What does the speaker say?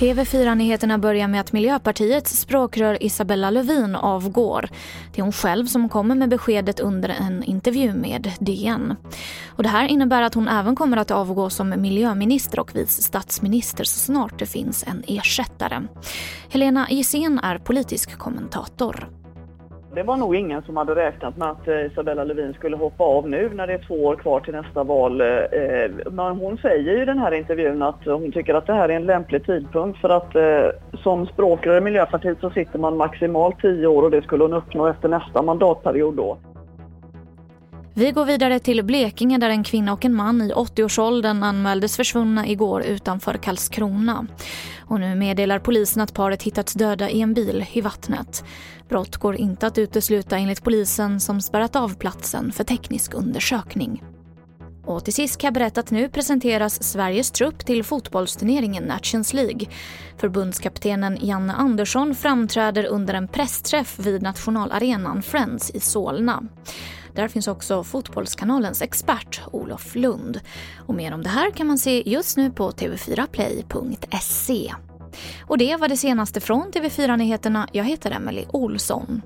TV4-nyheterna börjar med att Miljöpartiets språkrör Isabella Lövin avgår. Det är hon själv som kommer med beskedet under en intervju med DN. Och det här innebär att hon även kommer att avgå som miljöminister och vice statsminister så snart det finns en ersättare. Helena Gissén är politisk kommentator. Det var nog ingen som hade räknat med att eh, Isabella Lövin skulle hoppa av nu när det är två år kvar till nästa val. Eh, eh, men hon säger ju i den här intervjun att hon tycker att det här är en lämplig tidpunkt för att som språkrör i Miljöpartiet så sitter man maximalt tio år och det skulle hon uppnå efter nästa mandatperiod då. Vi går vidare till Blekinge där en kvinna och en man i 80-årsåldern anmäldes försvunna igår utanför Karlskrona. Och nu meddelar polisen att paret hittats döda i en bil i vattnet. Brott går inte att utesluta enligt polisen som spärrat av platsen för teknisk undersökning. Och till sist kan jag berätta att nu presenteras Sveriges trupp till fotbollsturneringen Nations League. Förbundskaptenen Janne Andersson framträder under en pressträff vid nationalarenan Friends i Solna. Där finns också Fotbollskanalens expert Olof Lund. Och mer om det här kan man se just nu på tv4play.se. Och det var det senaste från TV4 Nyheterna. Jag heter Emily Olsson.